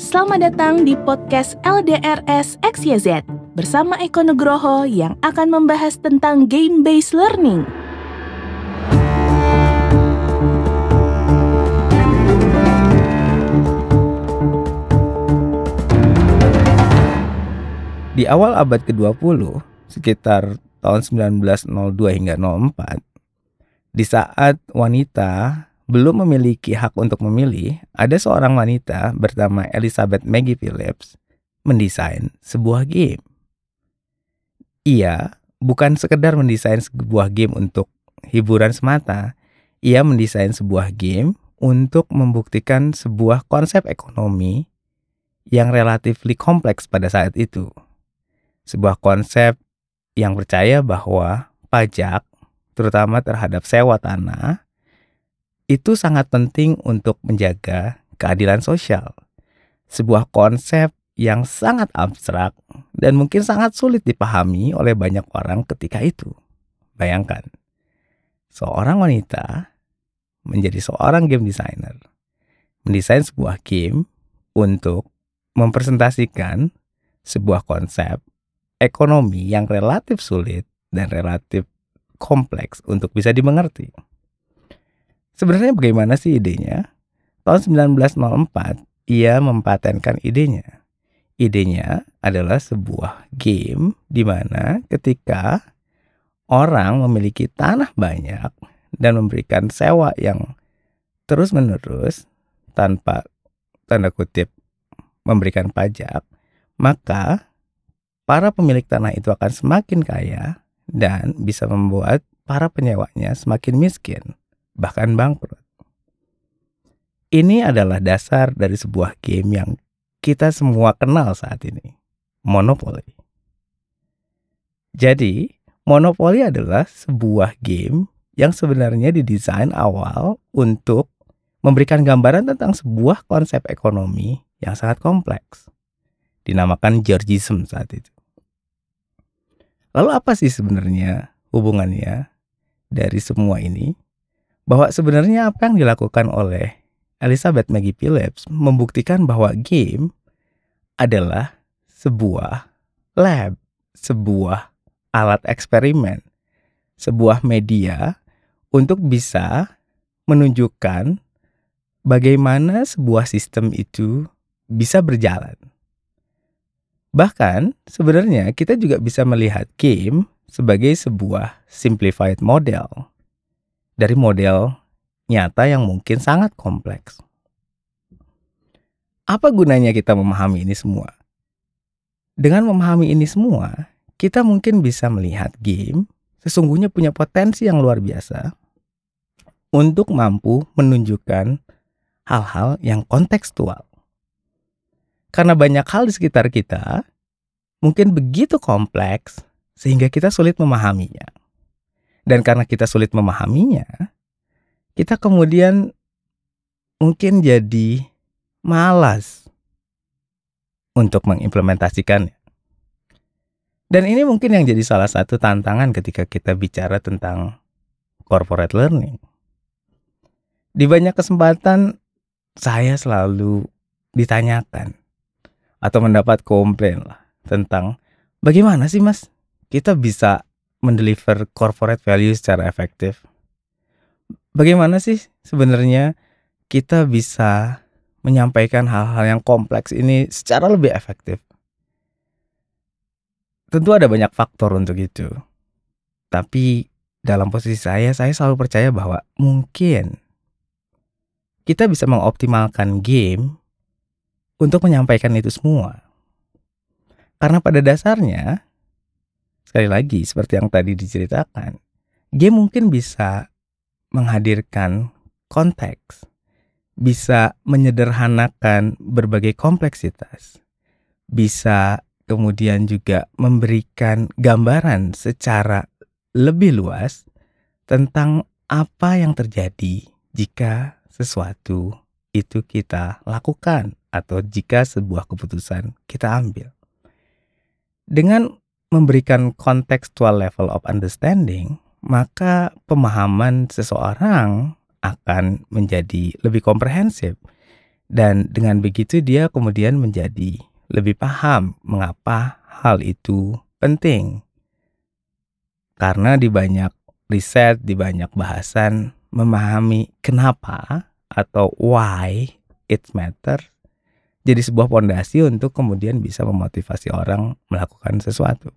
Selamat datang di podcast LDRS XYZ bersama Eko Nugroho yang akan membahas tentang game-based learning. Di awal abad ke-20, sekitar tahun 1902 hingga 04, di saat wanita belum memiliki hak untuk memilih, ada seorang wanita bernama Elizabeth Maggie Phillips mendesain sebuah game. Ia bukan sekedar mendesain sebuah game untuk hiburan semata, ia mendesain sebuah game untuk membuktikan sebuah konsep ekonomi yang relatif kompleks pada saat itu. Sebuah konsep yang percaya bahwa pajak, terutama terhadap sewa tanah, itu sangat penting untuk menjaga keadilan sosial. Sebuah konsep yang sangat abstrak dan mungkin sangat sulit dipahami oleh banyak orang ketika itu. Bayangkan, seorang wanita menjadi seorang game designer, mendesain sebuah game untuk mempresentasikan sebuah konsep ekonomi yang relatif sulit dan relatif kompleks untuk bisa dimengerti. Sebenarnya bagaimana sih idenya? Tahun 1904, ia mempatenkan idenya. Idenya adalah sebuah game di mana ketika orang memiliki tanah banyak dan memberikan sewa yang terus-menerus tanpa tanda kutip memberikan pajak, maka para pemilik tanah itu akan semakin kaya dan bisa membuat para penyewanya semakin miskin bahkan bangkrut. Ini adalah dasar dari sebuah game yang kita semua kenal saat ini, Monopoly. Jadi, Monopoly adalah sebuah game yang sebenarnya didesain awal untuk memberikan gambaran tentang sebuah konsep ekonomi yang sangat kompleks. Dinamakan Georgism saat itu. Lalu apa sih sebenarnya hubungannya dari semua ini bahwa sebenarnya apa yang dilakukan oleh Elizabeth Maggie Phillips membuktikan bahwa game adalah sebuah lab, sebuah alat eksperimen, sebuah media untuk bisa menunjukkan bagaimana sebuah sistem itu bisa berjalan. Bahkan sebenarnya kita juga bisa melihat game sebagai sebuah simplified model dari model nyata yang mungkin sangat kompleks. Apa gunanya kita memahami ini semua? Dengan memahami ini semua, kita mungkin bisa melihat game sesungguhnya punya potensi yang luar biasa untuk mampu menunjukkan hal-hal yang kontekstual. Karena banyak hal di sekitar kita mungkin begitu kompleks sehingga kita sulit memahaminya. Dan karena kita sulit memahaminya, kita kemudian mungkin jadi malas untuk mengimplementasikannya. Dan ini mungkin yang jadi salah satu tantangan ketika kita bicara tentang corporate learning. Di banyak kesempatan saya selalu ditanyakan atau mendapat komplain lah tentang bagaimana sih mas kita bisa mendeliver corporate value secara efektif. Bagaimana sih sebenarnya kita bisa menyampaikan hal-hal yang kompleks ini secara lebih efektif? Tentu ada banyak faktor untuk itu. Tapi dalam posisi saya, saya selalu percaya bahwa mungkin kita bisa mengoptimalkan game untuk menyampaikan itu semua. Karena pada dasarnya Sekali lagi, seperti yang tadi diceritakan, game mungkin bisa menghadirkan konteks, bisa menyederhanakan berbagai kompleksitas, bisa kemudian juga memberikan gambaran secara lebih luas tentang apa yang terjadi jika sesuatu itu kita lakukan atau jika sebuah keputusan kita ambil. Dengan memberikan contextual level of understanding, maka pemahaman seseorang akan menjadi lebih komprehensif Dan dengan begitu dia kemudian menjadi lebih paham mengapa hal itu penting. Karena di banyak riset, di banyak bahasan memahami kenapa atau why it matter jadi sebuah pondasi untuk kemudian bisa memotivasi orang melakukan sesuatu.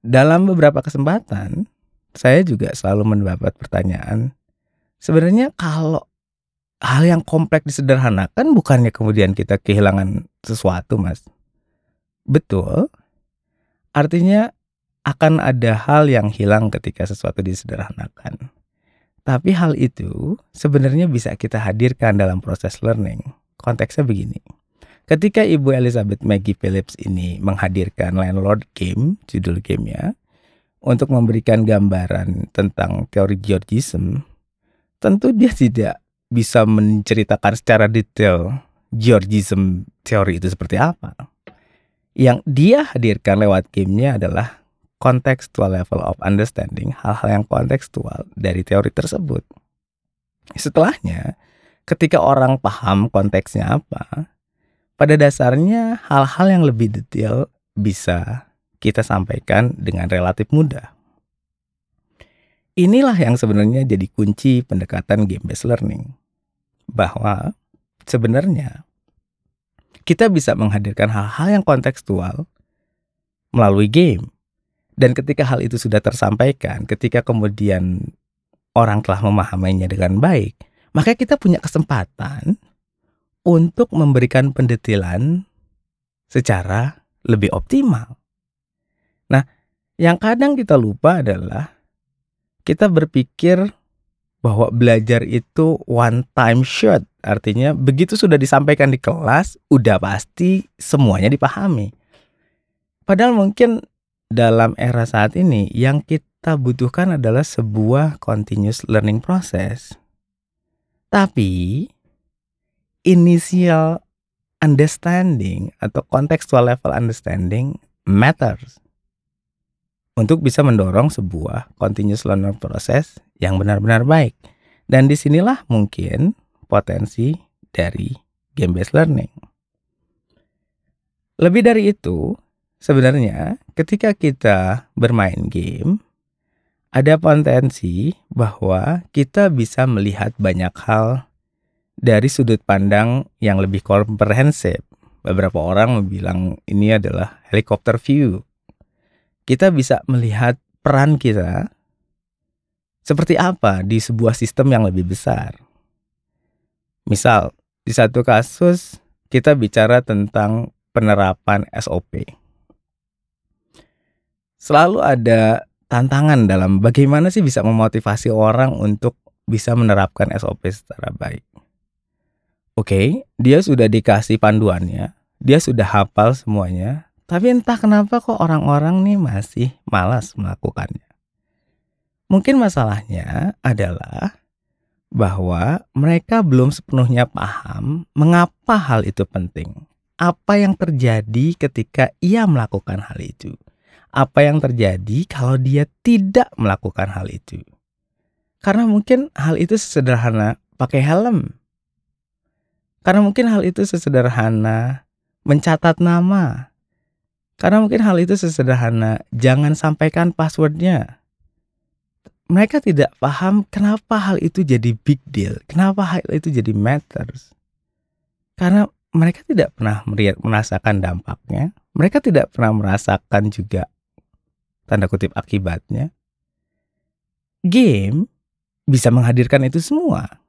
Dalam beberapa kesempatan, saya juga selalu mendapat pertanyaan, sebenarnya kalau hal yang kompleks disederhanakan bukannya kemudian kita kehilangan sesuatu, Mas. Betul. Artinya akan ada hal yang hilang ketika sesuatu disederhanakan. Tapi hal itu sebenarnya bisa kita hadirkan dalam proses learning. Konteksnya begini. Ketika Ibu Elizabeth Maggie Phillips ini menghadirkan Landlord Game, judul gamenya, untuk memberikan gambaran tentang teori Georgism, tentu dia tidak bisa menceritakan secara detail Georgism teori itu seperti apa. Yang dia hadirkan lewat gamenya adalah contextual level of understanding, hal-hal yang kontekstual dari teori tersebut. Setelahnya, ketika orang paham konteksnya apa, pada dasarnya hal-hal yang lebih detail bisa kita sampaikan dengan relatif mudah. Inilah yang sebenarnya jadi kunci pendekatan game based learning. Bahwa sebenarnya kita bisa menghadirkan hal-hal yang kontekstual melalui game. Dan ketika hal itu sudah tersampaikan, ketika kemudian orang telah memahaminya dengan baik, maka kita punya kesempatan untuk memberikan pendetilan secara lebih optimal. Nah, yang kadang kita lupa adalah kita berpikir bahwa belajar itu one time shot. Artinya begitu sudah disampaikan di kelas, udah pasti semuanya dipahami. Padahal mungkin dalam era saat ini yang kita butuhkan adalah sebuah continuous learning process. Tapi initial understanding atau contextual level understanding matters untuk bisa mendorong sebuah continuous learning process yang benar-benar baik. Dan di sinilah mungkin potensi dari game based learning. Lebih dari itu, sebenarnya ketika kita bermain game, ada potensi bahwa kita bisa melihat banyak hal dari sudut pandang yang lebih komprehensif. Beberapa orang bilang ini adalah helikopter view. Kita bisa melihat peran kita seperti apa di sebuah sistem yang lebih besar. Misal, di satu kasus kita bicara tentang penerapan SOP. Selalu ada tantangan dalam bagaimana sih bisa memotivasi orang untuk bisa menerapkan SOP secara baik. Oke, okay, dia sudah dikasih panduannya, dia sudah hafal semuanya, tapi entah kenapa kok orang-orang nih masih malas melakukannya. Mungkin masalahnya adalah bahwa mereka belum sepenuhnya paham mengapa hal itu penting. Apa yang terjadi ketika ia melakukan hal itu? Apa yang terjadi kalau dia tidak melakukan hal itu? Karena mungkin hal itu sederhana pakai helm karena mungkin hal itu sesederhana mencatat nama. Karena mungkin hal itu sesederhana jangan sampaikan passwordnya. Mereka tidak paham kenapa hal itu jadi big deal, kenapa hal itu jadi matters. Karena mereka tidak pernah merasakan dampaknya, mereka tidak pernah merasakan juga tanda kutip akibatnya. Game bisa menghadirkan itu semua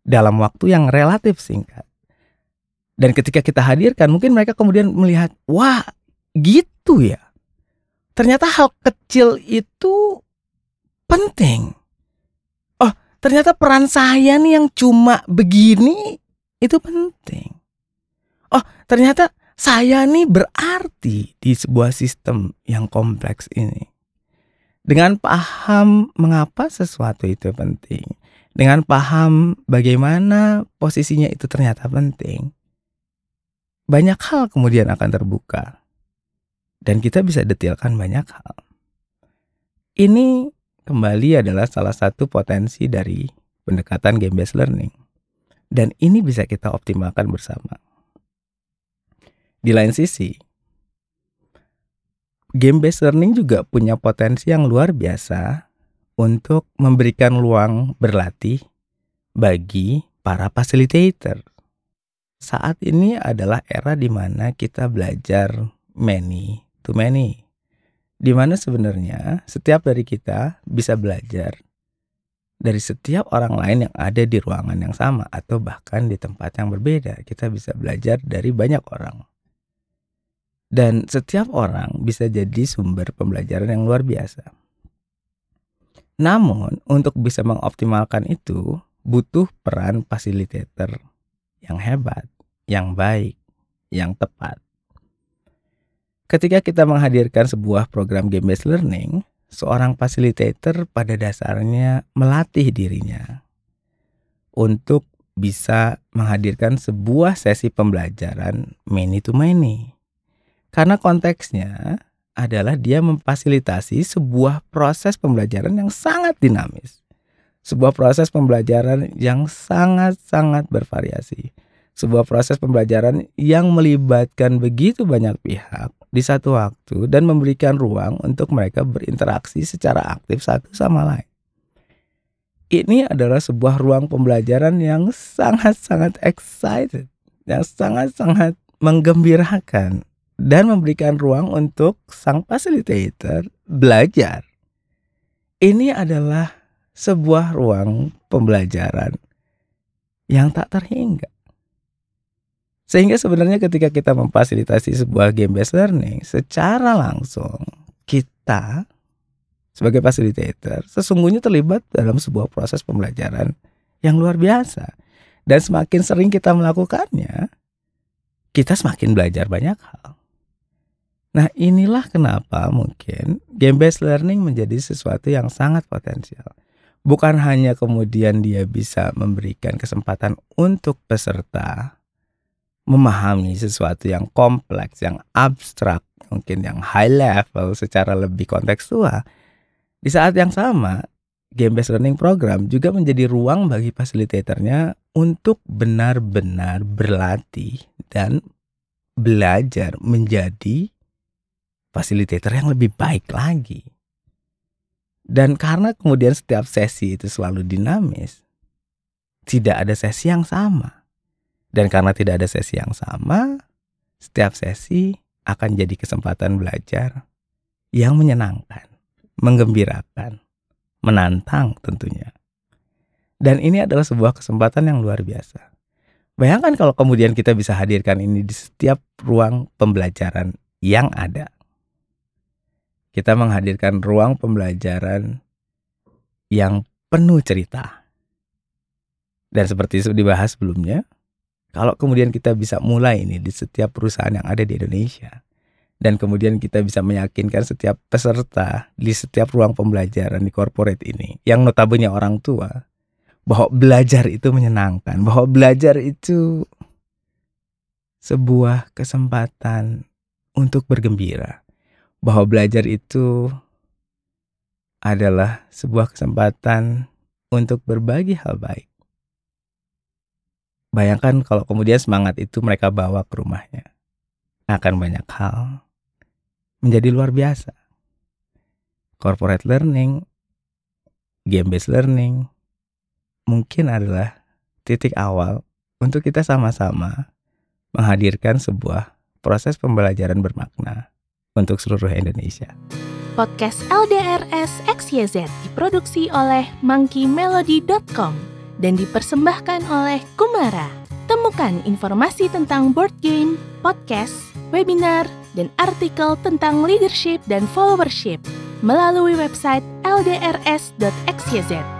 dalam waktu yang relatif singkat. Dan ketika kita hadirkan, mungkin mereka kemudian melihat, wah gitu ya. Ternyata hal kecil itu penting. Oh, ternyata peran saya nih yang cuma begini itu penting. Oh, ternyata saya nih berarti di sebuah sistem yang kompleks ini. Dengan paham mengapa sesuatu itu penting, dengan paham bagaimana posisinya itu ternyata penting, banyak hal kemudian akan terbuka. Dan kita bisa detailkan banyak hal. Ini kembali adalah salah satu potensi dari pendekatan game based learning. Dan ini bisa kita optimalkan bersama. Di lain sisi, game based learning juga punya potensi yang luar biasa untuk memberikan ruang berlatih bagi para facilitator. Saat ini adalah era di mana kita belajar many to many. Di mana sebenarnya setiap dari kita bisa belajar dari setiap orang lain yang ada di ruangan yang sama atau bahkan di tempat yang berbeda. Kita bisa belajar dari banyak orang. Dan setiap orang bisa jadi sumber pembelajaran yang luar biasa. Namun, untuk bisa mengoptimalkan itu, butuh peran fasilitator yang hebat, yang baik, yang tepat. Ketika kita menghadirkan sebuah program game-based learning, seorang fasilitator pada dasarnya melatih dirinya untuk bisa menghadirkan sebuah sesi pembelajaran many to many. Karena konteksnya adalah dia memfasilitasi sebuah proses pembelajaran yang sangat dinamis. Sebuah proses pembelajaran yang sangat-sangat bervariasi. Sebuah proses pembelajaran yang melibatkan begitu banyak pihak di satu waktu dan memberikan ruang untuk mereka berinteraksi secara aktif satu sama lain. Ini adalah sebuah ruang pembelajaran yang sangat-sangat excited, yang sangat-sangat menggembirakan dan memberikan ruang untuk sang facilitator belajar. Ini adalah sebuah ruang pembelajaran yang tak terhingga. Sehingga sebenarnya ketika kita memfasilitasi sebuah game based learning secara langsung kita sebagai facilitator sesungguhnya terlibat dalam sebuah proses pembelajaran yang luar biasa. Dan semakin sering kita melakukannya, kita semakin belajar banyak hal. Nah, inilah kenapa mungkin game based learning menjadi sesuatu yang sangat potensial. Bukan hanya kemudian dia bisa memberikan kesempatan untuk peserta memahami sesuatu yang kompleks, yang abstrak, mungkin yang high level secara lebih kontekstual. Di saat yang sama, game based learning program juga menjadi ruang bagi fasilitatornya untuk benar-benar berlatih dan belajar menjadi fasilitator yang lebih baik lagi. Dan karena kemudian setiap sesi itu selalu dinamis, tidak ada sesi yang sama dan karena tidak ada sesi yang sama, setiap sesi akan jadi kesempatan belajar yang menyenangkan, menggembirakan, menantang tentunya. Dan ini adalah sebuah kesempatan yang luar biasa. Bayangkan kalau kemudian kita bisa hadirkan ini di setiap ruang pembelajaran yang ada. Kita menghadirkan ruang pembelajaran yang penuh cerita. Dan seperti dibahas sebelumnya, kalau kemudian kita bisa mulai ini di setiap perusahaan yang ada di Indonesia dan kemudian kita bisa meyakinkan setiap peserta di setiap ruang pembelajaran di corporate ini yang notabene orang tua bahwa belajar itu menyenangkan, bahwa belajar itu sebuah kesempatan untuk bergembira, bahwa belajar itu adalah sebuah kesempatan untuk berbagi hal baik. Bayangkan kalau kemudian semangat itu mereka bawa ke rumahnya. Akan banyak hal menjadi luar biasa. Corporate learning, game based learning mungkin adalah titik awal untuk kita sama-sama menghadirkan sebuah proses pembelajaran bermakna untuk seluruh Indonesia. Podcast LDRS XYZ diproduksi oleh monkeymelody.com dan dipersembahkan oleh Kumara. Temukan informasi tentang board game, podcast, webinar, dan artikel tentang leadership dan followership melalui website ldrs.xyz.